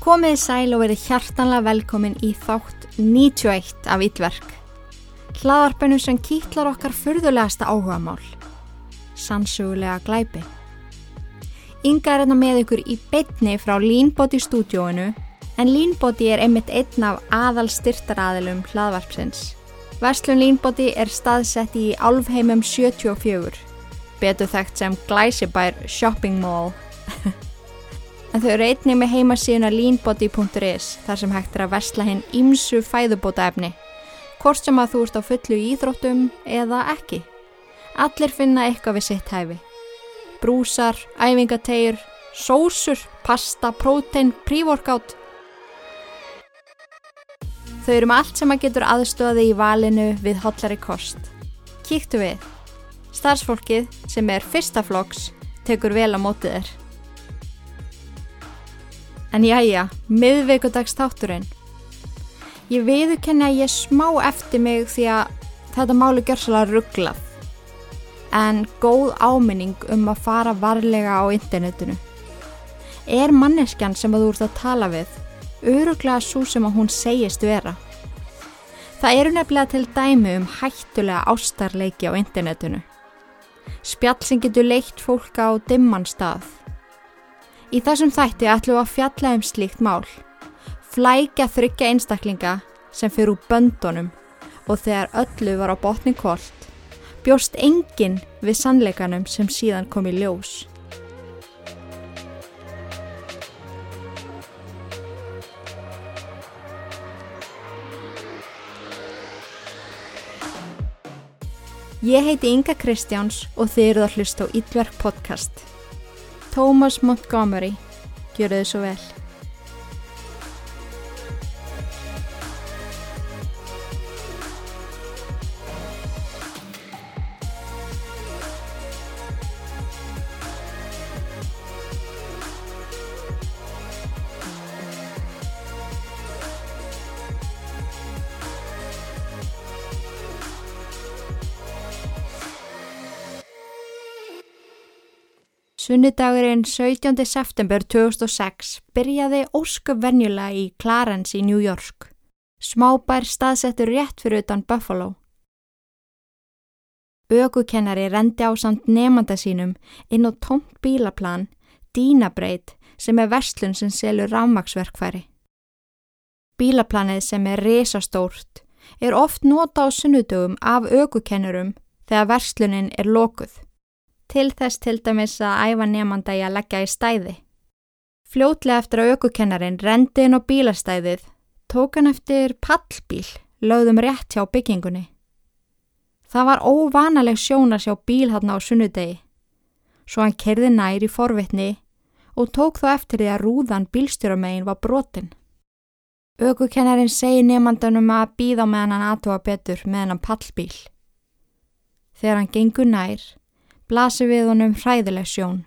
Komiði sæl og verið hjartanlega velkomin í þátt 91 af Ítverk. Hlaðarpenu sem kýtlar okkar fyrðulegasta áhugamál. Sannsögulega glæpi. Inga er hérna með ykkur í beitni frá Línbóti stúdjóinu en Línbóti er einmitt einn af aðal styrtaraðilum hlaðvarpsins. Vestlun Línbóti er staðsett í Álfheimum 74, betur þekkt sem Glæsibær Shopping Mall. En þau eru einnig með heimasíðuna leanbody.is þar sem hægt er að vesla hinn ímsu fæðubótaefni, hvort sem að þú ert á fullu íþróttum eða ekki. Allir finna eitthvað við sitt hæfi. Brúsar, æfingategjur, sósur, pasta, prótein, prívorkátt. Þau eru með allt sem að getur aðstöði í valinu við hotlari kost. Kíktu við. Starfsfólkið sem er fyrsta flokks tekur vel á mótið þér. En jæja, miðveikudags þátturinn. Ég viðurkenni að ég smá eftir mig því að þetta máli gjör svolítið rugglað. En góð áminning um að fara varlega á internetinu. Er manneskjan sem þú ert að tala við öruglega svo sem að hún segist vera? Það eru nefnilega til dæmi um hættulega ástarleiki á internetinu. Spjall sem getur leitt fólka á dimman stað Í þessum þætti ætlum við að fjalla um slíkt mál. Flækja þryggja einstaklinga sem fyrir úr böndunum og þegar öllu var á botni kvöld bjóst enginn við sannleikanum sem síðan kom í ljós. Ég heiti Inga Kristjáns og þið eruð að hlusta á Ídverk podcast. Thomas Montgomery, gjör þau svo vel. Sunnudagurinn 17. september 2006 byrjaði ósköp venjulega í Clarence í New York. Smábær staðsettur rétt fyrir utan Buffalo. Ögukennari rendi á samt nefnda sínum inn á tómt bílaplan, Dínabreit, sem er vestlun sem selur rámaksverkfæri. Bílaplanið sem er resastórt er oft nota á sunnudögum af ögukennurum þegar verslunin er lokuð til þess til dæmis að æfa nefnanda í að leggja í stæði. Fljótlega eftir að aukukennarin rendi inn á bílastæðið tók hann eftir pallbíl lögðum rétt hjá byggingunni. Það var óvanaleg sjón að sjá bíl hann á sunnudegi. Svo hann kerði nær í forvitni og tók þó eftir því að rúðan bílstjóramegin var brotin. Aukukennarin segi nefndanum að býða með hann aðtóa betur með hann pallbíl. Þegar hann gengur nær blasir við honum hræðileg sjón.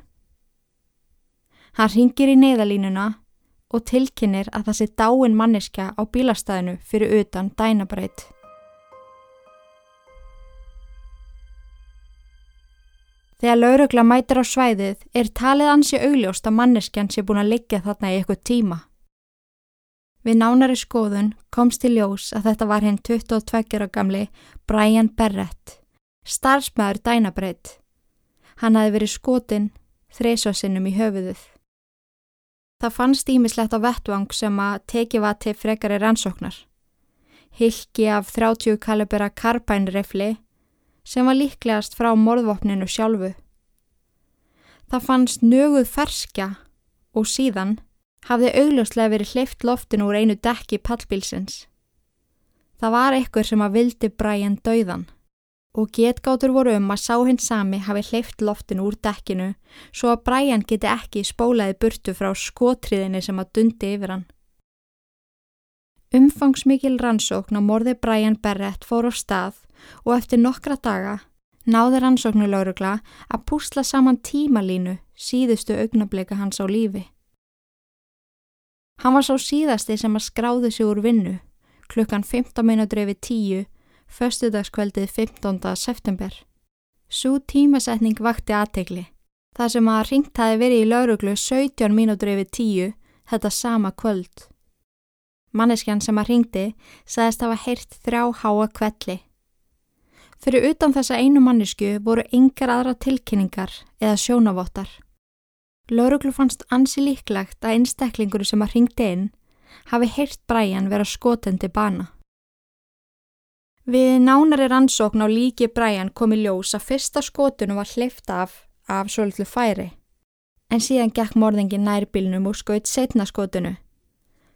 Hann ringir í neyðalínuna og tilkynir að það sé dáin manniska á bílastæðinu fyrir utan dænabrætt. Þegar laurugla mætir á svæðið er talið ansi augljóst að manneskjan sé búin að liggja þarna í eitthvað tíma. Við nánari skoðun komst til ljós að þetta var hinn 22 ára gamli Brian Berrett, starfsmæður dænabrætt. Hann hafi verið skotinn þreysvarsinnum í höfuðuð. Það fannst ímislegt á vettvang sem að teki var til frekari rannsóknar. Hilki af 30 kalibera karbænrefli sem var líklegast frá morðvopninu sjálfu. Það fannst nöguð ferskja og síðan hafði augljóslega verið hleyft loftin úr einu dekki pallbílsins. Það var eitthvað sem að vildi Brian dauðan og getgátur voru um að sá hins sami hafi hleyft loftinu úr dekkinu svo að Brian geti ekki spólaði burtu frá skotriðinni sem að dundi yfir hann. Umfangsmikil rannsókn á morði Brian Berrett fór á stað og eftir nokkra daga náði rannsóknulegurugla að púsla saman tímalínu síðustu augnableika hans á lífi. Hann var svo síðasti sem að skráði sig úr vinnu klukkan 15 minútur yfir 10 förstudagskveldið 15. september. Sú tímasetning vakti aðtegli. Það sem að ringt hafi verið í lauruglu 17 mínútur yfir 10 þetta sama kvöld. Manneskjan sem að ringdi sagðist hafa heyrt þrjá háa kvelli. Fyrir utan þessa einu mannesku voru yngar aðra tilkynningar eða sjónavottar. Löruglu fannst ansi líklegt að einstaklingur sem að ringdi inn hafi heyrt Brian vera skotendi bana. Við nánari rannsókn á líki Brian kom í ljós að fyrsta skotunu var hleyft af af svolítið færi en síðan gekk morðingin nærbilnum og skaut setna skotinu.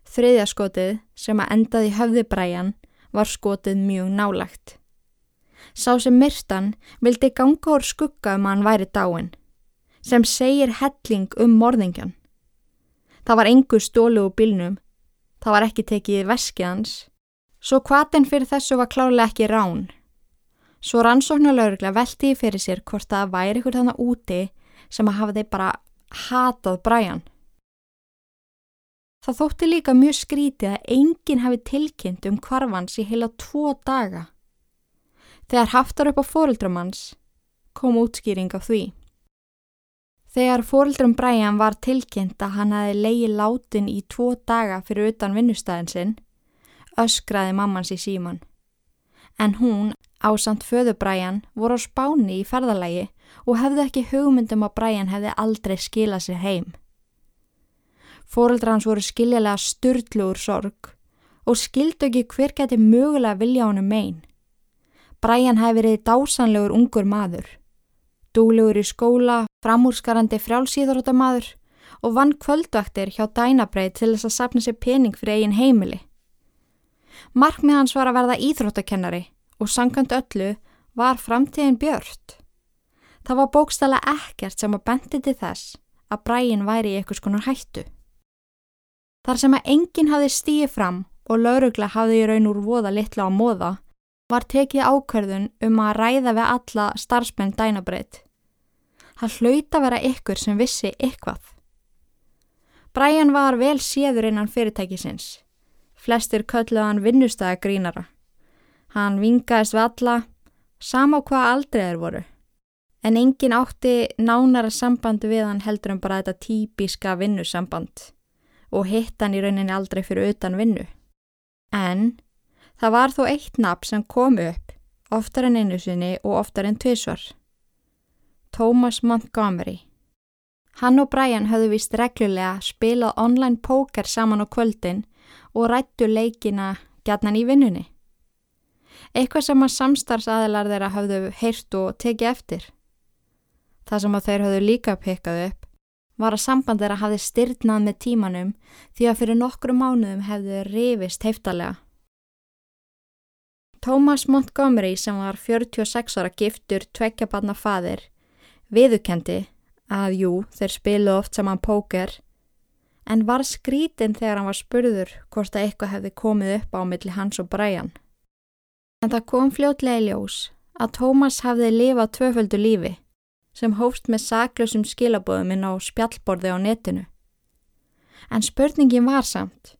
Þriðja skotið sem að endaði höfði bræjan var skotið mjög nálagt. Sá sem myrtan vildi ganga úr skugga um að hann væri dáin, sem segir helling um morðingjan. Það var engu stólu úr bilnum, það var ekki tekið veskið hans, svo kvatin fyrir þessu var klálega ekki rán. Svo rannsóknarlaurugla velti fyrir sér hvort það væri ykkur þannig úti sem að hafa þeir bara hatað Brian. Það þótti líka mjög skrítið að enginn hafi tilkynnt um kvarfans í heila tvo daga. Þegar haftar upp á fóreldrum hans kom útskýring af því. Þegar fóreldrum Brian var tilkynnt að hann hafi leiði látin í tvo daga fyrir utan vinnustæðin sinn, öskraði mammans í síman. En hún, ásamt föðu Brian, voru á spáni í ferðalagi og hefði ekki hugmyndum að Brian hefði aldrei skilað sér heim. Fóreldra hans voru skiljalega styrtluður sorg og skildu ekki hver geti mögulega vilja honum megin. Brian hefði verið dásanlegur ungur maður, dúlegur í skóla, framúrskarandi frjálsýðaróttamaður og vann kvöldvaktir hjá dænabreið til þess að sapna sér pening fyrir eigin heimili. Markmið hans var að verða íþróttakennari og sangkant öllu var framtíðin björnt. Það var bókstala ekkert sem að bendi til þess að bræin væri í eitthvað skonar hættu. Þar sem að enginn hafi stíið fram og laurugla hafi í raun úr voða litla á móða var tekið ákverðun um að ræða við alla starfsmenn dænabreitt. Það hlauta vera ykkur sem vissi ykkvað. Bræjan var vel séður innan fyrirtækisins. Flestir kölluðan vinnustæða grínara. Hann vingaðist við alla, sama hvað aldrei þeir voru en engin átti nánara sambandi við hann heldur en bara þetta típiska vinnusamband og hitt hann í rauninni aldrei fyrir utan vinnu. En það var þó eitt nafn sem kom upp oftar en einu sinni og oftar en tvísvar. Thomas Montgomery. Hann og Brian höfðu vist reglulega spilað online póker saman á kvöldin og rættu leikina gætnan í vinnunni. Eitthvað sem að samstarfsaðilar þeirra hafðu heyrt og tekið eftir. Það sem að þeir höfðu líka pekað upp var að samband þeirra hafði styrnað með tímanum því að fyrir nokkru mánuðum hefðu rifist heiftalega. Thomas Montgomery sem var 46 ára giftur tveggjabanna fadir viðukendi að jú þeir spilu oft saman póker en var skrítinn þegar hann var spurður hvort að eitthvað hefði komið upp á milli hans og Brian. En það kom fljótlega í ljós að Thomas hafði lifað tvöföldu lífi sem hófst með saklausum skilabóðum inn á spjallborði á netinu. En spurningin var samt,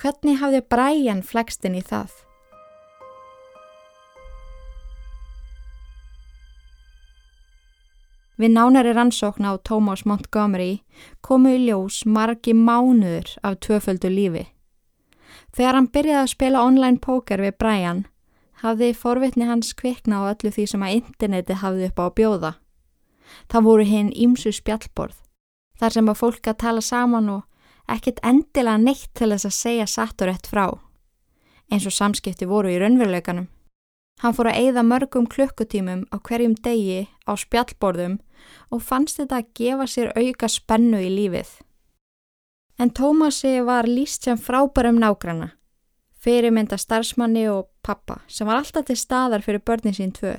hvernig hafði Brian flekstin í það? Við nánari rannsókna á Thomas Montgomery komu í ljós margi mánuður af tvöföldu lífi. Þegar hann byrjaði að spila online póker við Brian, hafði forvitni hans kvikna á öllu því sem að interneti hafði upp á að bjóða. Það voru hinn ímsu spjallborð, þar sem að fólk að tala saman og ekkert endilega neitt til þess að segja satt og rétt frá, eins og samskipti voru í raunveruleikanum. Hann fór að eigða mörgum klukkutímum á hverjum degi á spjallborðum og fannst þetta að gefa sér auka spennu í lífið. En Tómasi var líst sem frábærum nágranna, fyrirmynda starfsmanni og pappa sem var alltaf til staðar fyrir börnin sín tvö.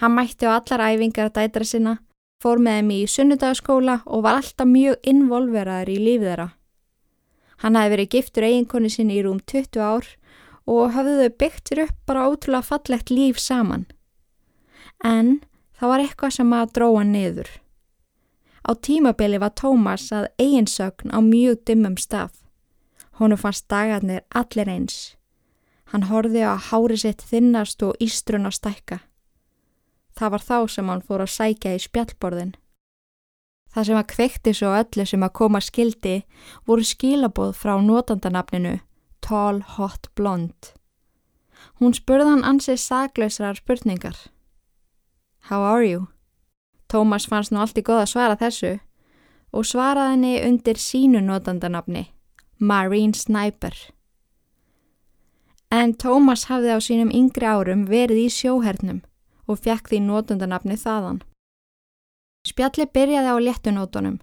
Hann mætti á allar æfingar dætra sinna, fór með þeim í sunnudagaskóla og var alltaf mjög involveraður í lífið þeirra. Hann hafi verið giftur eiginkonni sinni í rúm 20 ár og hafði þau byggt sér upp bara ótrúlega fallegt líf saman. En það var eitthvað sem að dróa niður. Á tímabili var Tómas að eiginsögn á mjög dimmum stað. Honu fannst dagarnir allir eins. Hann horfi á hári sitt þinnast og ístrun á stækka. Það var þá sem hann fór að sækja í spjallborðin. Það sem að kveikti svo öllu sem að koma skildi voru skilaboð frá notandanafninu Tall Hot Blonde. Hún spurði hann ansið saglausrar spurningar. How are you? Tómas fannst nú allt í goða að svara þessu og svaraði henni undir sínu notandanafni, Marine Sniper. En Tómas hafði á sínum yngri árum verið í sjóhernum og fekk því notandanafni þaðan. Spjalli byrjaði á léttunótonum.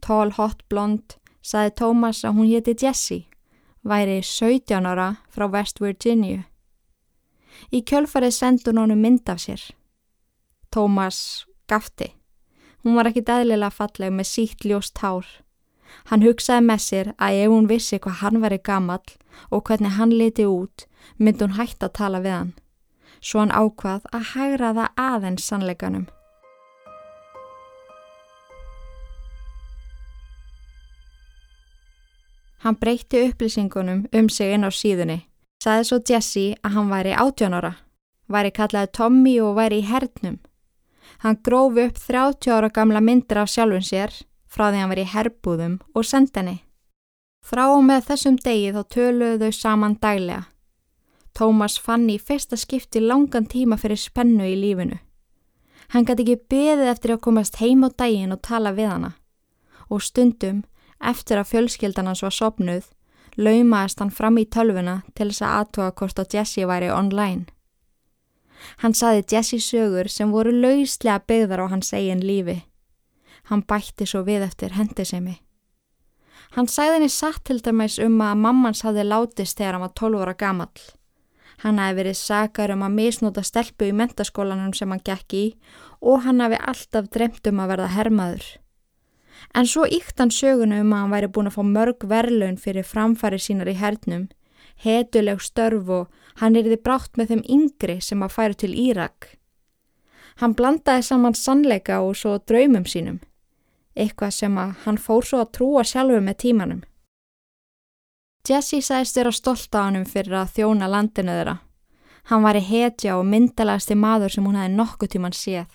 Tall hot blond saði Thomas að hún hétti Jessie, væri 17 ára frá West Virginia. Í kjölfarið sendur hún mynd af sér. Thomas gafti. Hún var ekki dæðilega falleg með sítt ljóst hár. Hann hugsaði með sér að ef hún vissi hvað hann væri gammal og hvernig hann liti út, myndi hún hægt að tala við hann. Svo hann ákvað að hægra það aðeins sannleikanum. Hann breytti upplýsingunum um sig inn á síðunni. Saði svo Jesse að hann væri átjónara, væri kallaði Tommy og væri í hernum. Hann grófi upp 30 ára gamla myndir af sjálfun sér frá því hann var í herbúðum og sendi henni. Frá og með þessum degi þá töluðu þau saman daglega. Tómas fann í fyrsta skipti langan tíma fyrir spennu í lífinu. Hann gæti ekki beðið eftir að komast heim á daginn og tala við hana og stundum Eftir að fjölskyldan hans var sopnuð, laumaðist hann fram í tölvuna til þess að aðtóa hvort á Jesse væri online. Hann saði Jesse sögur sem voru lauslega byggðar á hans eigin lífi. Hann bætti svo við eftir hendisemi. Hann sagði henni satt til dæmis um að mammans hafði látist þegar hann var 12 ára gamall. Hann hafi verið sakar um að misnóta stelpu í mentaskólanum sem hann gekk í og hann hafi alltaf dremt um að verða hermaður. En svo íkt hann sögunu um að hann væri búin að fá mörg verlaun fyrir framfæri sínar í hernum, hetuleg störf og hann er því brátt með þeim yngri sem að færu til Írak. Hann blandaði saman sannleika og svo draumum sínum, eitthvað sem að hann fór svo að trúa sjálfu með tímanum. Jesse sæst vera stolt á hannum fyrir að þjóna landinu þeirra. Hann var í hetja og myndalegasti maður sem hún hefði nokkuð tíman séð.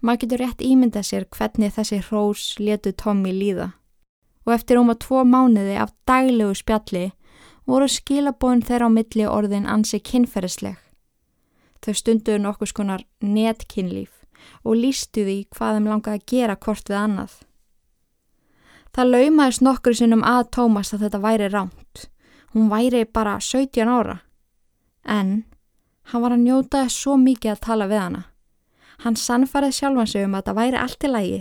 Maður getur rétt ímynda sér hvernig þessi hrós letu Tommy líða. Og eftir um að tvo mánuði af daglegu spjalli voru skilabóin þeirra á milli orðin ansi kynferðisleg. Þau stunduðu nokkus konar netkinnlíf og lístu því hvað þeim langaði að gera kort við annað. Það laumaðist nokkur sinnum að Tómas að þetta væri ránt. Hún væri bara 17 ára. En hann var að njótaði svo mikið að tala við hana. Hann sannfarið sjálfan sig um að það væri allt í lagi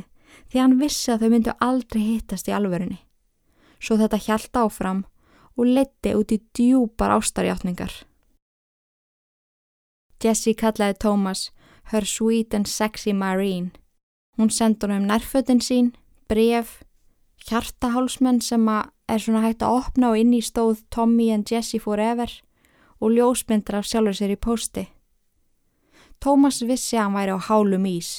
því hann vissi að þau myndu aldrei hittast í alvörunni. Svo þetta hjælt áfram og leti út í djúpar ástarjáttningar. Jessie kallaði Thomas her sweet and sexy marine. Hún hann um nærfötin sín, bref, hjartahálsmenn sem er svona hægt að opna og inn í stóð Tommy and Jessie forever og ljósmyndra af sjálfur sér í posti. Tómas vissi að hann væri á hálum ís.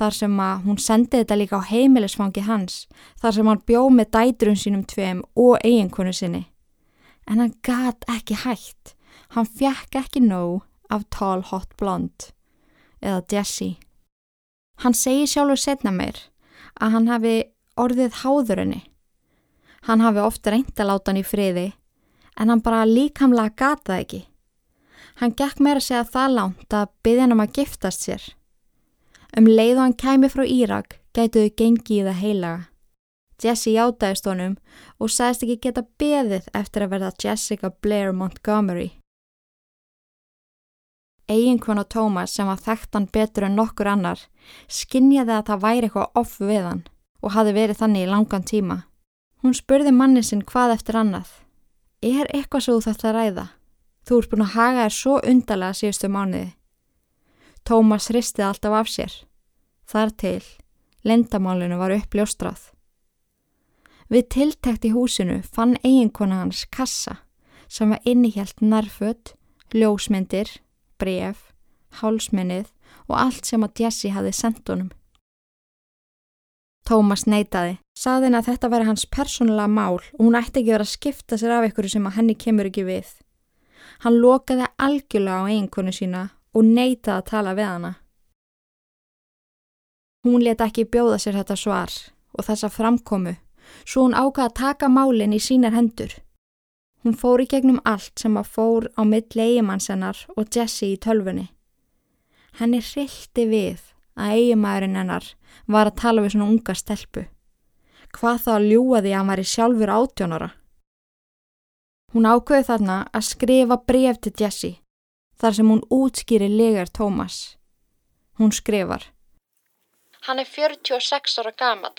Þar sem að hún sendi þetta líka á heimilisfangi hans, þar sem hann bjóð með dætrun sínum tveim og eiginkonu sinni. En hann gat ekki hægt. Hann fjekk ekki nóg af Tall Hot Blonde eða Jessie. Hann segi sjálfur setna meir að hann hafi orðið háður henni. Hann hafi ofta reynd að láta hann í friði en hann bara líkamlega gataði ekki. Hann gekk meira segja það langt að byggja hann um að giftast sér. Um leið og hann kæmi frá Írak gætuðu gengið í það heilaga. Jesse játaðist honum og sagðist ekki geta beðið eftir að verða Jessica Blair Montgomery. Eginkvon og Thomas sem var þekktan betur en nokkur annar skinnjaði að það væri eitthvað off við hann og hafi verið þannig í langan tíma. Hún spurði manni sinn hvað eftir annað. Er eitthvað svo þetta ræða? Þú ert búin að haga þér svo undarlega síðustu mánuði. Tómas hristið alltaf af sér. Þar til, lendamálinu var uppljóstrað. Við tiltækt í húsinu fann eiginkona hans kassa sem var innihjalt nærfödd, ljósmyndir, bref, hálsminnið og allt sem að Jesse hafi sendt honum. Tómas neytaði, saðin að þetta væri hans persónulega mál og hún ætti ekki verið að skipta sér af ykkur sem að henni kemur ekki við. Hann lokaði algjörlega á eiginkonu sína og neytaði að tala við hana. Hún let ekki bjóða sér þetta svar og þessa framkomu, svo hún ákvaða að taka málinn í sínar hendur. Hún fór í gegnum allt sem að fór á milli eigimannssennar og Jesse í tölfunni. Henni hrilti við að eigimæðurinn hennar var að tala við svona unga stelpu. Hvað þá að ljúa því að hann var í sjálfur átjónara. Hún ákveði þarna að skrifa bref til Jessie þar sem hún útskýri legar Tómas. Hún skrifar Hann er 46 ára gamal.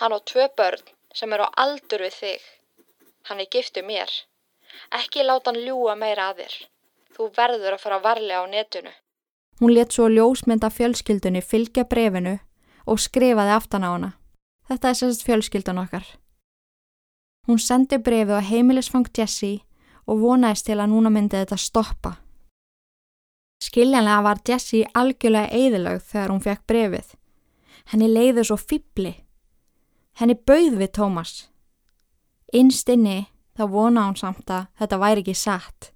Hann á tvö börn sem eru á aldur við þig. Hann er giftið mér. Ekki láta hann ljúa meira að þér. Þú verður að fara varlega á netinu. Hún let svo ljósmynda fjölskyldunni fylgja brefinu og skrifaði aftan á hana. Þetta er sérst fjölskyldan okkar. Hún sendi brefið á heimilisfang Jessie og vonaðist til að núna myndi þetta stoppa. Skiljanlega var Jessie algjörlega eðilögð þegar hún fekk brefið. Henni leiði svo fýbli. Henni bauð við Tómas. Innstinni þá vona hún samt að þetta væri ekki satt.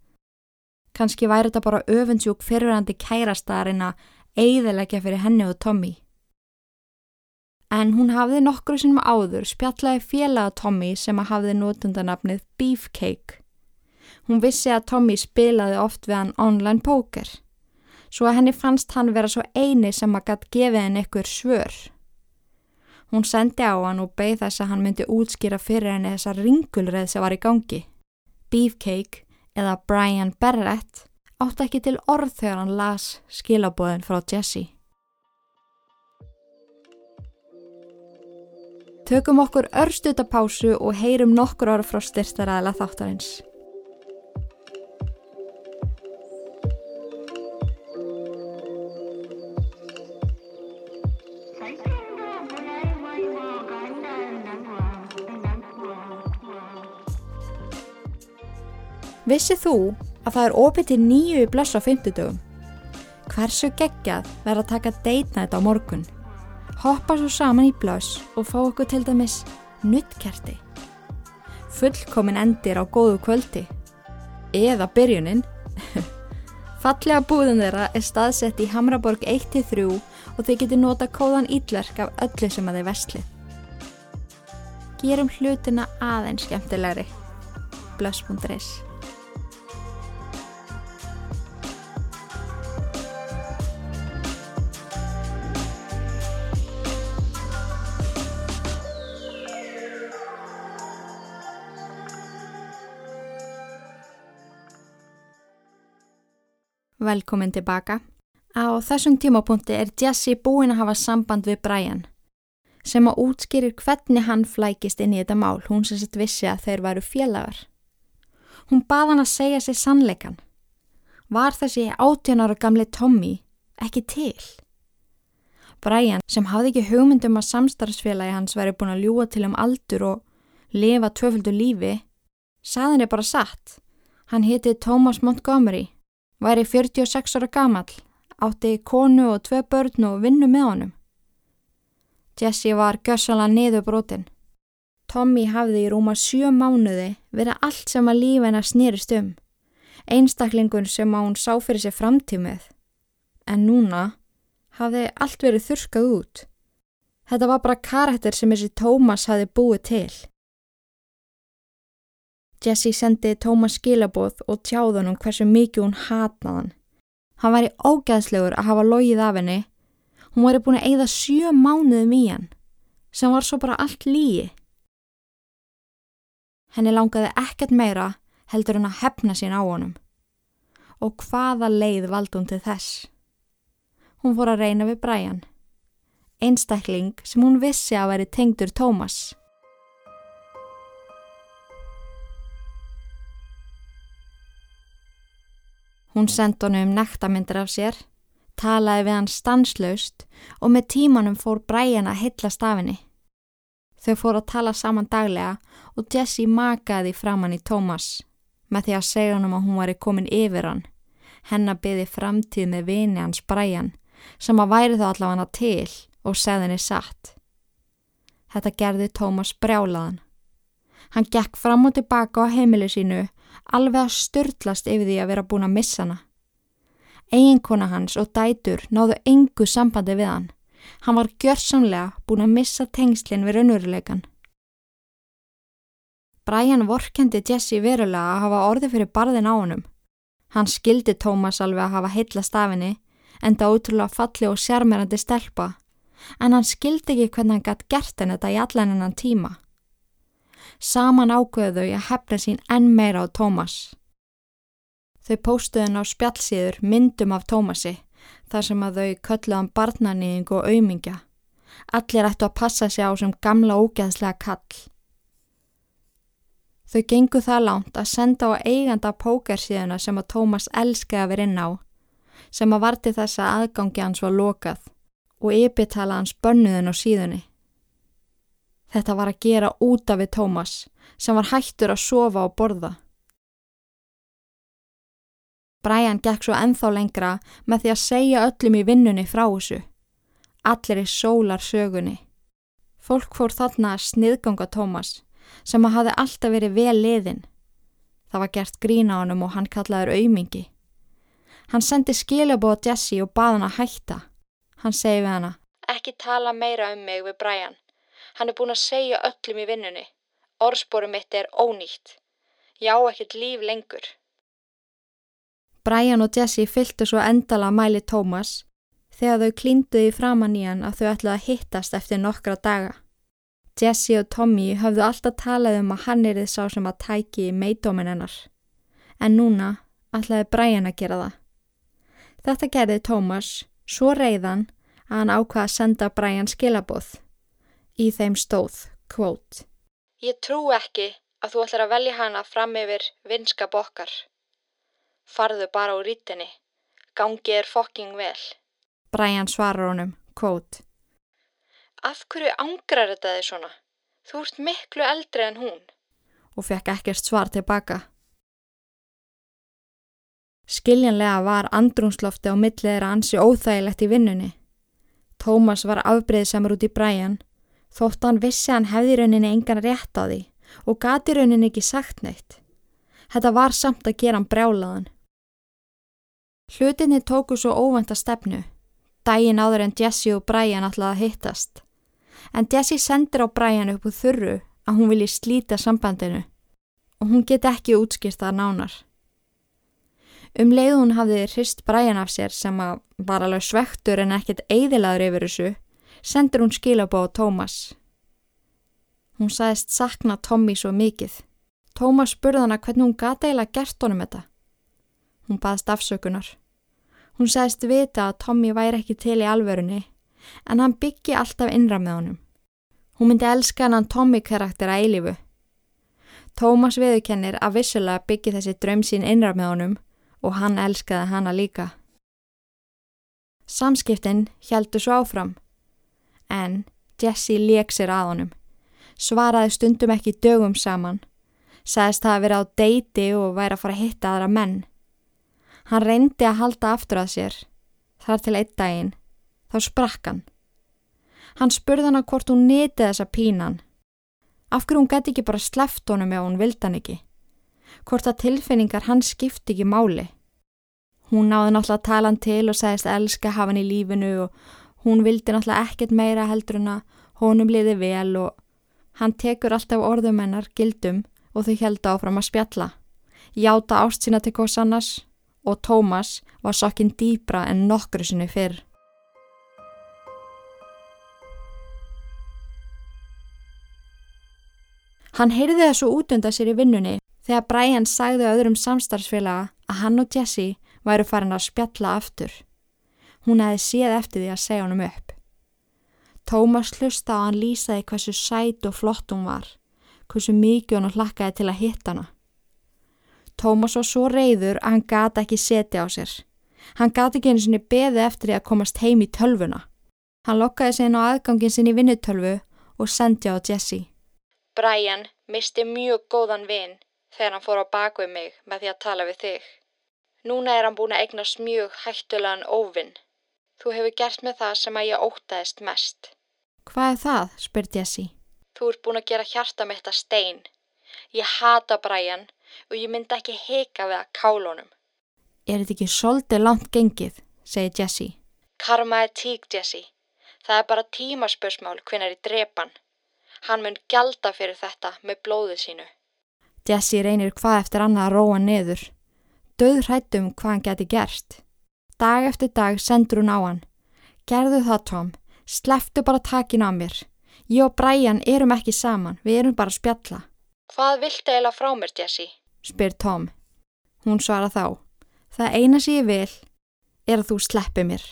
Kanski væri þetta bara öfunnsjúk fyrirverandi kærastarinn að eiðilegja fyrir henni og Tommy en hún hafði nokkru sinnum áður spjallaði félaga Tommy sem að hafði nótundanafnið Beefcake. Hún vissi að Tommy spilaði oft við hann online póker, svo að henni fannst hann vera svo eini sem að gætt gefið henni ykkur svör. Hún sendi á hann og beigð þess að hann myndi útskýra fyrir henni þessa ringulreið sem var í gangi. Beefcake eða Brian Barrett átti ekki til orð þegar hann las skilabóðin frá Jessie. Tökum okkur örstutapásu og heyrum nokkur ára frá styrstaræðila þáttarins. Vissið þú að það er opið til nýju í blöss á fymtudögum? Hversu geggjað verður að taka night á morgun? Hoppa svo saman í blás og fá okkur til dæmis nuttkerti. Fullkomin endir á góðu kvöldi. Eða byrjunin. Fallega búðun þeirra er staðsett í Hamraborg 1-3 og þeir getur nota kóðan ídlerk af öllu sem að þeir vestlið. Gerum hlutina aðeins skemmtilegri. Blöss.is Velkomin tilbaka. Á þessum tímapunkti er Jesse búin að hafa samband við Brian sem að útskýrir hvernig hann flækist inn í þetta mál, hún sem sett vissi að þeir varu félagar. Hún bað hann að segja sér sannleikan. Var þessi áttjónara gamli Tommy ekki til? Brian, sem hafði ekki hugmyndum að samstarfsfélagi hans væri búin að ljúa til um aldur og lifa tvöföldu lífi, saðin er bara satt. Hann hétti Thomas Montgomery væri 46 ára gamal, átti konu og tvei börn og vinnu með honum. Jesse var gössalega niður brotin. Tommy hafði í rúma sjö mánuði verið allt sem að lífa hennar snýrist um. Einstaklingun sem að hún sá fyrir sér framtíð með. En núna hafði allt verið þurskað út. Þetta var bara karakter sem þessi Tómas hafði búið til. Jessie sendi Tómas skilabóð og tjáði hann um hversu mikið hún hatnaðan. Hann væri ógæðslegur að hafa logið af henni. Hún væri búin að eigða sjö mánuðum í hann, sem var svo bara allt líi. Henni langaði ekkert meira heldur hann að hefna sín á honum. Og hvaða leið valdi hún til þess? Hún fór að reyna við Brian. Einstakling sem hún vissi að veri tengdur Tómas. Hún sendi honum um nektarmyndir af sér, talaði við hann stanslaust og með tímanum fór Brian að hyllast af henni. Þau fór að tala saman daglega og Jessie makaði framann í Thomas með því að segja hann um að hún væri komin yfir hann. Hennar byði framtíð með vini hans Brian sem að væri þá allavega til og segði henni satt. Þetta gerði Thomas brjálaðan. Hann gekk fram og tilbaka á heimilu sínu alveg að störtlast yfir því að vera búin að missa hana. Eiginkona hans og dætur náðu engu sambandi við hann, Hann var gjörsamlega búin að missa tengslinn við raunveruleikan. Brian vorkendi Jesse verulega að hafa orði fyrir barðin á honum. Hann skildi Tómas alveg að hafa heitla stafinni, enda ótrúlega falli og sjarmerandi stelpa, en hann skildi ekki hvernig hann gætt gert en þetta í allan ennan tíma. Saman ágöðu þau að hefna sín enn meira á Tómas. Þau póstuðin á spjallsíður myndum af Tómasi, þar sem að þau kölluðan barnanýðing og aumingja. Allir ættu að passa sig á sem gamla ógeðslega kall. Þau gengu það langt að senda á eiganda pókersíðuna sem að Tómas elskaði að vera inn á, sem að varti þessa aðgangi hans var lokað og ypitala hans bönnuðin á síðunni. Þetta var að gera úta við Tómas sem var hættur að sofa og borða. Brian gekk svo enþá lengra með því að segja öllum í vinnunni frá þessu. Allir í sólar sögunni. Fólk fór þarna að sniðganga Tómas sem að hafi alltaf verið vel liðin. Það var gert grín á hann og hann kallaður aumingi. Hann sendi skilabóð Jessi og bað hann að hætta. Hann segi við hana, ekki tala meira um mig við Brian. Hann er búin að segja öllum í vinnunni. Orðspórum mitt er ónýtt. Já, ekkert líf lengur. Brian og Jessi fylgtu svo endala mæli Tómas þegar þau klínduði framann í hann að þau ætlaði að hittast eftir nokkra daga. Jesse og Tommy hafðu alltaf talað um að hann er þið sá sem að tæki meidómin hennar. En núna ætlaði Brian að gera það. Þetta gerði Thomas svo reyðan að hann ákvaði að senda Brian skilabóð. Í þeim stóð, kvót. Ég trú ekki að þú ætlar að velja hana fram yfir vinskap okkar. Farðu bara úr rítinni. Gangi er fokking vel. Brian svarar honum, kvót. Af hverju ángrar þetta þig svona? Þú ert miklu eldri en hún. Og fekk ekkert svar tilbaka. Skiljanlega var andrúnslofti á millið þeirra ansi óþægilegt í vinnunni. Tómas var afbreyðsamur út í bræjan, þótt hann vissi hann hefði rauninni engan rétt á því og gati rauninni ekki sagt neitt. Þetta var samt að gera hann brjálaðan. Hlutinni tóku svo óvænta stefnu, dægin áður en Jesse og Brian ætlaði að hittast en Jessie sendir á Brian upp úr þurru að hún vilji slíta sambandinu og hún get ekki útskýrt það nánar. Um leið hún hafði hrist Brian af sér sem að var alveg svektur en ekkert eidilaður yfir þessu, sendir hún skilabá á Tómas. Hún sagðist sakna Tommy svo mikið. Tómas spurði hana hvernig hún gata eiginlega gert honum þetta. Hún baðst afsökunar. Hún sagðist vita að Tommy væri ekki til í alvörunni en hann byggi alltaf innra með honum. Hún myndi elska hann Tommy karakter að eilifu. Tómas viðkennir að vissulega byggi þessi dröm sín innra með honum og hann elskaði hana líka. Samskiptin heldur svo áfram, en Jesse leik sér að honum, svaraði stundum ekki dögum saman, sagðist það að vera á deiti og væri að fara að hitta aðra menn. Hann reyndi að halda aftur að sér, þar til eitt daginn, Þá sprakk hann. Hann spurði hana hvort hún neti þessa pínan. Af hverju hún gæti ekki bara sleft honum ef hún vildi hann ekki. Hvort að tilfinningar hann skipti ekki máli. Hún náði náttúrulega að tala hann til og segist að elska hafa hann í lífinu og hún vildi náttúrulega ekkert meira heldur en að honum liði vel og hann tekur alltaf orðum hennar gildum og þau held áfram að spjalla. Játa ást sína til hvers annars og Tómas var sokkinn dýbra en nokkru sinni fyrr. Hann heyrði svo útunda sér í vinnunni þegar Brian sagði öðrum samstarfsfélaga að hann og Jesse væru farin að spjalla aftur. Hún hefði séð eftir því að segja honum upp. Tómas hlusta á hann lýsaði hversu sæt og flott hún var, hversu mikið hann hlakkaði til að hitta hana. Tómas var svo reyður að hann gata ekki setja á sér. Hann gata ekki einu sinni beði eftir því að komast heim í tölvuna. Hann lokkaði sig inn á aðgangin sinni í vinnutölvu og sendi á Jesse. Brian misti mjög góðan vinn þegar hann fór á bakvið mig með því að tala við þig. Núna er hann búin að eignast mjög hættulegan óvinn. Þú hefur gert með það sem að ég ótaðist mest. Hvað er það? spyr Jesse. Þú ert búin að gera hjarta mitt að stein. Ég hata Brian og ég myndi ekki heika við að kálunum. Er þetta ekki svolítið langt gengið, segir Jesse. Karma er tík, Jesse. Það er bara tímaspörsmál hvenar í drepan. Hann mun gjalda fyrir þetta með blóðið sínu. Jesse reynir hvað eftir annað að róa niður. Döð hrættum hvað hann geti gerst. Dag eftir dag sendur hún á hann. Gerðu það, Tom. Sleftu bara takin á mér. Ég og Brian erum ekki saman. Við erum bara að spjalla. Hvað viltu eiginlega frá mér, Jesse? spyr Tom. Hún svara þá. Það eina sem ég vil er að þú sleppi mér.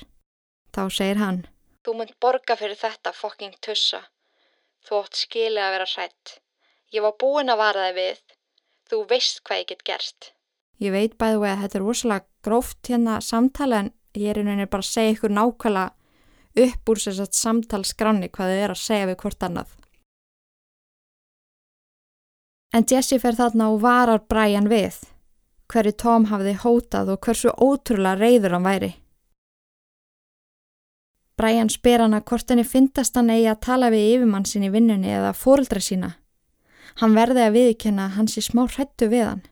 Þá segir hann. Þú munt borga fyrir þetta fokking tussa. Þú ótt skilið að vera hrætt. Ég var búin að vara þig við. Þú veist hvað ég get gerst. Ég veit bæðu að þetta er rosalega gróft hérna samtala en ég er einhvern veginn bara að segja ykkur nákvæmlega upp úr þess að samtalskranni hvað þau er að segja við hvort annað. En Jesse fer þarna og varar Brian við hverju Tom hafði hótað og hversu ótrúlega reyður hann væri. Brian spyr hana hvort henni fyndast hann eigi að tala við yfirmann sinni í vinnunni eða fóruldra sína. Hann verði að viðkjöna hans í smá hrettu við hann.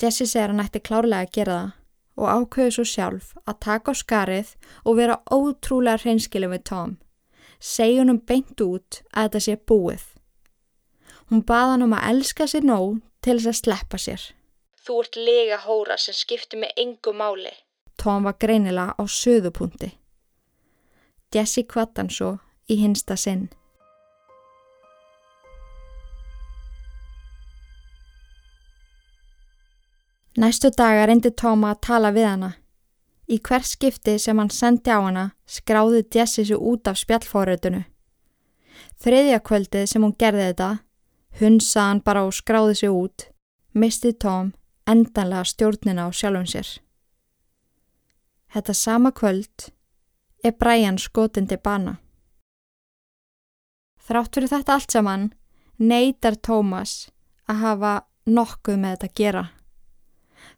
Jesse segir hann ætti klárlega að gera það og ákveðu svo sjálf að taka á skarið og vera ótrúlega hreinskilu við Tom. Segja hann um beint út að þetta sé búið. Hún baða hann um að elska sér nóg til þess að sleppa sér. Þú ert lega hóra sem skipti með engu máli. Tom var greinilega á söðupunkti. Jesse kvattan svo í hinsta sinn. Næstu daga reyndi Tóma að tala við hana. Í hver skipti sem hann sendi á hana skráði Jesse svo út af spjallfóruðinu. Þriðja kvöldið sem hún gerði þetta, hunsa hann bara og skráði sig út, misti Tóm endanlega stjórnina á sjálfum sér. Þetta sama kvöld er Brian skotin til bana. Þrátt fyrir þetta allt saman neytar Tómas að hafa nokkuð með þetta að gera.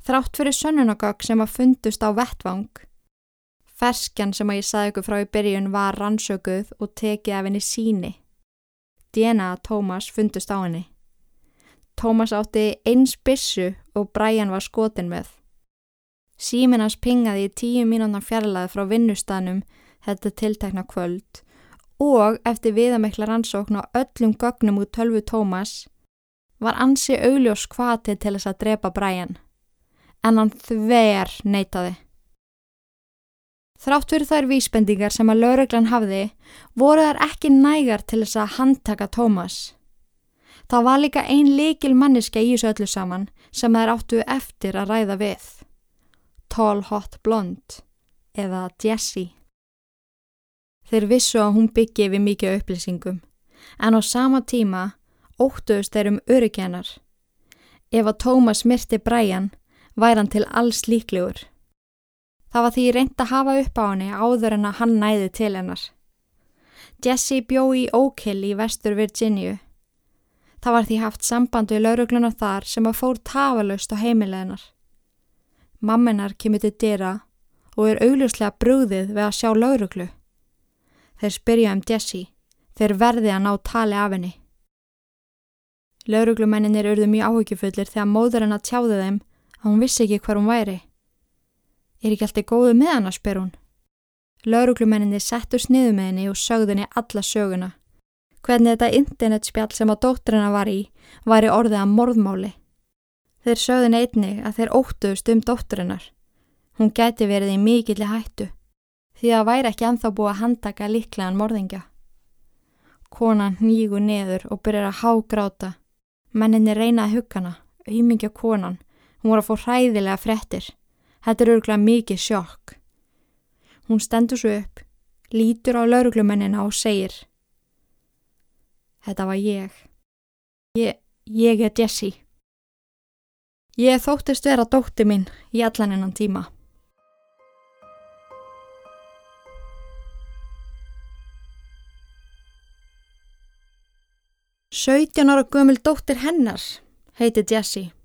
Þrátt fyrir sönnunagögg sem að fundust á vettvang, ferskjan sem að ég saði ykkur frá í byrjun var rannsökuð og tekið af henni síni. DNA Tómas fundust á henni. Tómas átti eins bissu og Brian var skotin með. Síminans pingaði í tíu mínúna fjarlæði frá vinnustanum þetta tiltekna kvöld og eftir viðamekla rannsókn á öllum gögnum út tölvu Tómas var ansi augljós kvatið til þess að drepa Brian en hann þver neytaði. Þrátt fyrir þær vísbendingar sem að lauruglan hafði voru þær ekki nægar til þess að handtaka Tómas. Það var líka ein likil manniska í þessu öllu saman sem þær áttu eftir að ræða við. Tall Hot Blonde eða Jessie. Þeir vissu að hún byggi við mikið upplýsingum en á sama tíma óttuðust þeir um öryggenar. Ef að Tómas myrti Brian væri hann til alls líklegur. Það var því reynd að hafa upp á henni áður en að hann næði til hennar. Jesse bjó í Oak Hill í vestur Virginíu. Það var því haft samband við laurugluna þar sem að fór tafalaust á heimileginar. Mamminar kemur til dyrra og er augljóslega brúðið við að sjá lauruglu. Þeir spyrja um Jessie, þeir verði að ná tali af henni. Lauruglumenninir urðu mjög áhugifullir þegar móður henn að tjáðu þeim að hún vissi ekki hver hún væri. Er ekki alltaf góðu með hann að spyr hún? Lauruglumenninir settur sniðu með henni og sögðu henni alla söguna. Hvernig þetta internetspjall sem að dótturina var í var í orðið að morðmáli. Þeir sögðin einni að þeir óttuðust um dótturinnar. Hún geti verið í mikilli hættu því að væri ekki anþá búið að handtaka líklegan morðingja. Konan nýgu neður og byrjar að hágráta. Menninni reynaði huggana, auðmingja konan. Hún voru að fá hræðilega frettir. Þetta er örgulega mikið sjokk. Hún stendur svo upp, lítur á lauruglumennina og segir Þetta var ég. Ég, ég er Jessie. Ég þóttist vera dótti mín í allan innan tíma. Sautján ára gömul dóttir hennar heiti Jessie.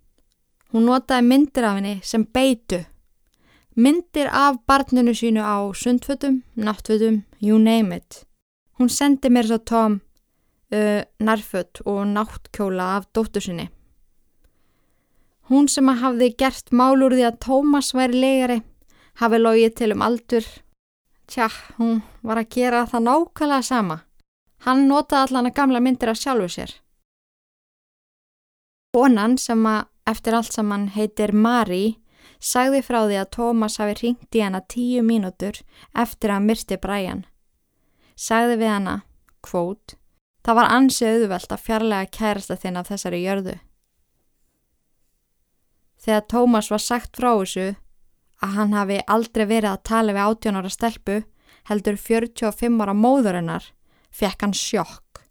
Hún notaði myndir af henni sem beitu. Myndir af barninu sínu á sundfötum, náttfötum, you name it. Hún sendi mér svo tóm uh, nærfött og náttkjóla af dóttur sinni. Hún sem að hafði gert mál úr því að Tómas væri legari, hafi logið til um aldur. Tja, hún var að gera það nákvæmlega sama. Hann notaði allan að gamla myndir af sjálfu sér. Konan sem að eftir allt saman heitir Mari sagði frá því að Tómas hafi ringt í hana tíu mínútur eftir að myrti Brian. Sagði við hana, kvót, það var ansið auðvelt að fjarlæga kærasta þinn af þessari jörðu. Þegar Tómas var sagt frá þessu að hann hafi aldrei verið að tala við 18 ára stelpu heldur 45 ára móðurinnar, fekk hann sjokk.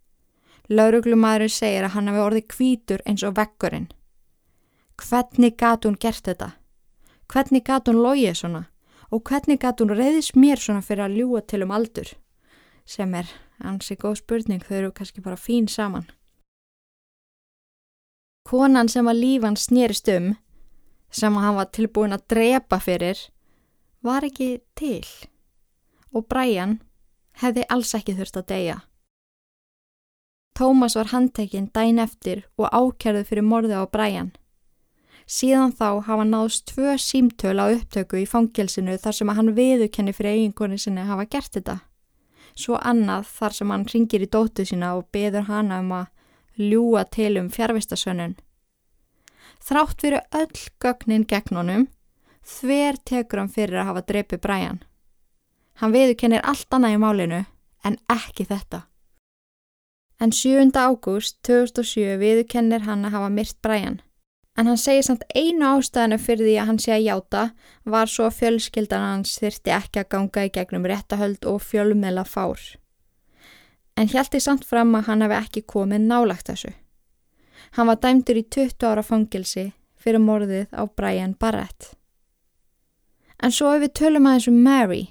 Lauruglumæður segir að hann hafi orðið kvítur eins og vekkurinn. Hvernig gat hún gert þetta? Hvernig gat hún logið svona? Og hvernig gat hún reyðis mér svona fyrir að ljúa til um aldur? Sem er ansi góð spurning, þau eru kannski bara fín saman. Konan sem að lífan snýrist um sem hann var tilbúin að drepa fyrir var ekki til og Brian hefði alls ekki þurft að deyja. Tómas var handtekinn dæn eftir og ákjærðu fyrir morði á Brian. Síðan þá hafa náðst tvö símtöl á upptöku í fangelsinu þar sem hann viðukenni fyrir eiginkonni sinni hafa gert þetta. Svo annað þar sem hann ringir í dóttu sína og beður hana um að ljúa til um fjárvistasönnun. Þrátt fyrir öll gögnin gegn honum, þver tekur hann fyrir að hafa dreipið Brian. Hann viðurkennir allt annað í málinu en ekki þetta. En 7. ágúst 2007 viðurkennir hann að hafa myrt Brian. En hann segir samt einu ástæðinu fyrir því að hann sé að játa var svo að fjölskyldan hans þyrti ekki að ganga í gegnum réttahöld og fjölmela fár. En hjælti samt fram að hann hafi ekki komið nálagt þessu. Hann var dæmdur í 20 ára fangilsi fyrir morðið á Brian Barrett. En svo ef við tölum aðeins um Mary,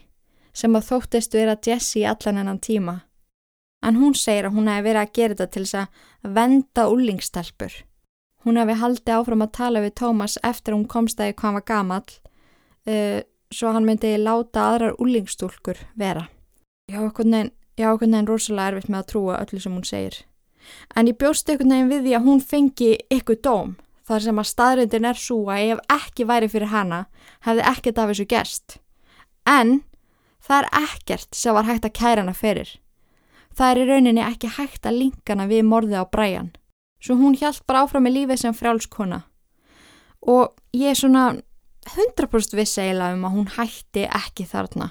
sem að þóttist vera Jessie allan ennan tíma, en hún segir að hún hefði verið að gera þetta til þess að venda úlingstelpur. Hún hefði haldið áfram að tala við Thomas eftir hún komst að hvað hann var gamall, uh, svo hann myndi láta aðrar úlingstúlkur vera. Já, okkur nefn rosalega erfitt með að trúa öllu sem hún segir en ég bjóst einhvern veginn við því að hún fengi ykkur dóm þar sem að staðrindin er svo að ef ekki væri fyrir hana hefði ekkert af þessu gerst. En það er ekkert sem var hægt að kæra hana fyrir. Það er í rauninni ekki hægt að linkana við morðið á bræjan. Svo hún hjælt bara áfram með lífið sem frjálskona. Og ég er svona 100% viss eiginlega um að hún hætti ekki þarna.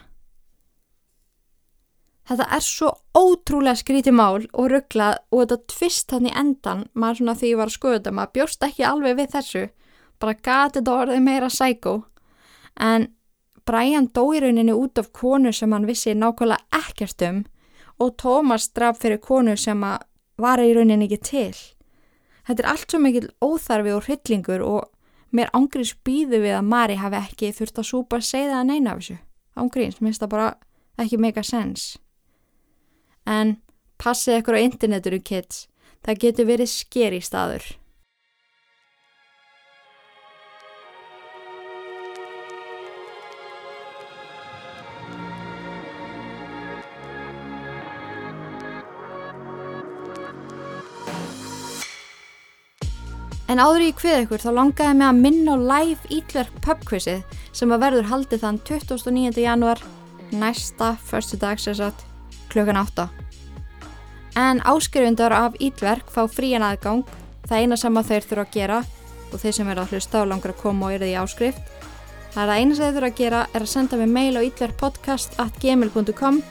Þetta er svo ótrúlega skrítið mál og rugglað og þetta tvist hann í endan, maður svona því ég var að skoða þetta, maður bjóst ekki alveg við þessu, bara gati þetta orðið meira sækó. En Brian dó í rauninni út af konu sem hann vissi nákvæmlega ekkert um og Thomas draf fyrir konu sem var í rauninni ekki til. Þetta er allt svo mikil óþarfi og hryllingur og mér ángríns býðu við að Mari hafi ekki þurft að súpa að segja það neina af þessu. Ángríns, minnst það bara ekki make a sense en passið ykkur á interneturu kids, það getur verið skeri staður. En áður í hvið ykkur þá langaði mig að minna á live Ítverk pubquizið sem að verður haldið þann 29. januar næsta förstu dag sérsagt klukkan 8. En áskrifundar af Ídverk fá frían aðgang, það eina sem að þeir þurfa að gera og þeir sem eru að hlusta á langar að koma og eru því áskrift. Það er að eina sem þeir þurfa að gera er að senda mig mail á idverkpodcast.gmail.com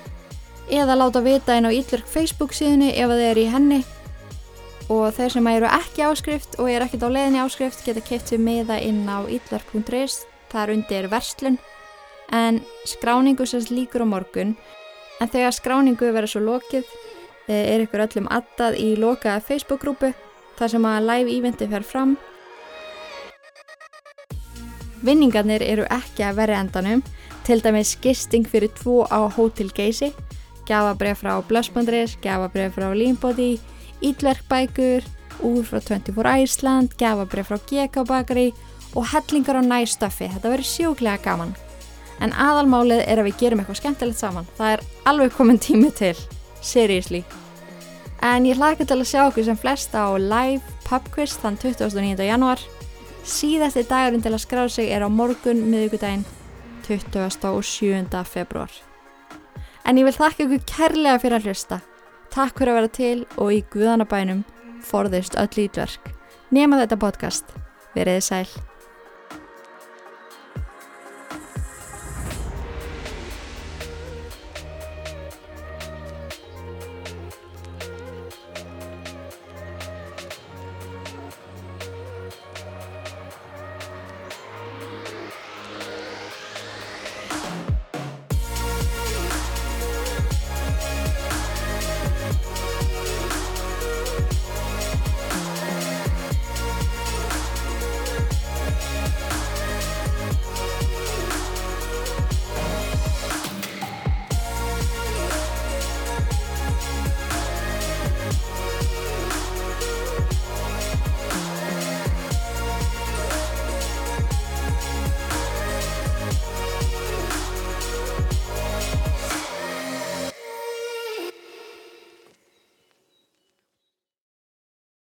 eða láta vita einn á Ídverk Facebook síðunni ef þeir eru í henni og þeir sem eru ekki áskrift og eru ekkert á leðinni áskrift geta keitt við meða inn á idverk.is, það er undir verslun. En skráningu sérst líkur á morgun. En þegar skráningu verður svo lokið eh, er ykkur öllum addað í lokaða Facebook-grúpu þar sem að live eventi fer fram. Vinningarnir eru ekki að verði endanum, til dæmis gisting fyrir tvo á Hotel Geysi, gafabref frá Blössbandris, gafabref frá Leanbody, Ídverkbækur, úr frá 24 Iceland, gafabref frá GK Bakari og hellingar á næstöfi. Þetta verður sjóklega gaman en aðalmálið er að við gerum eitthvað skemmtilegt saman. Það er alveg komin tími til, seriously. En ég hlaka til að sjá okkur sem flesta á live pubquiz þann 29. januar. Síðasti dagurinn til að skrá sig er á morgun miðugudaginn 27. februar. En ég vil þakka ykkur kærlega fyrir að hlusta. Takk fyrir að vera til og í guðanabænum forðist öll ítverk. Nema þetta podcast. Verðið sæl.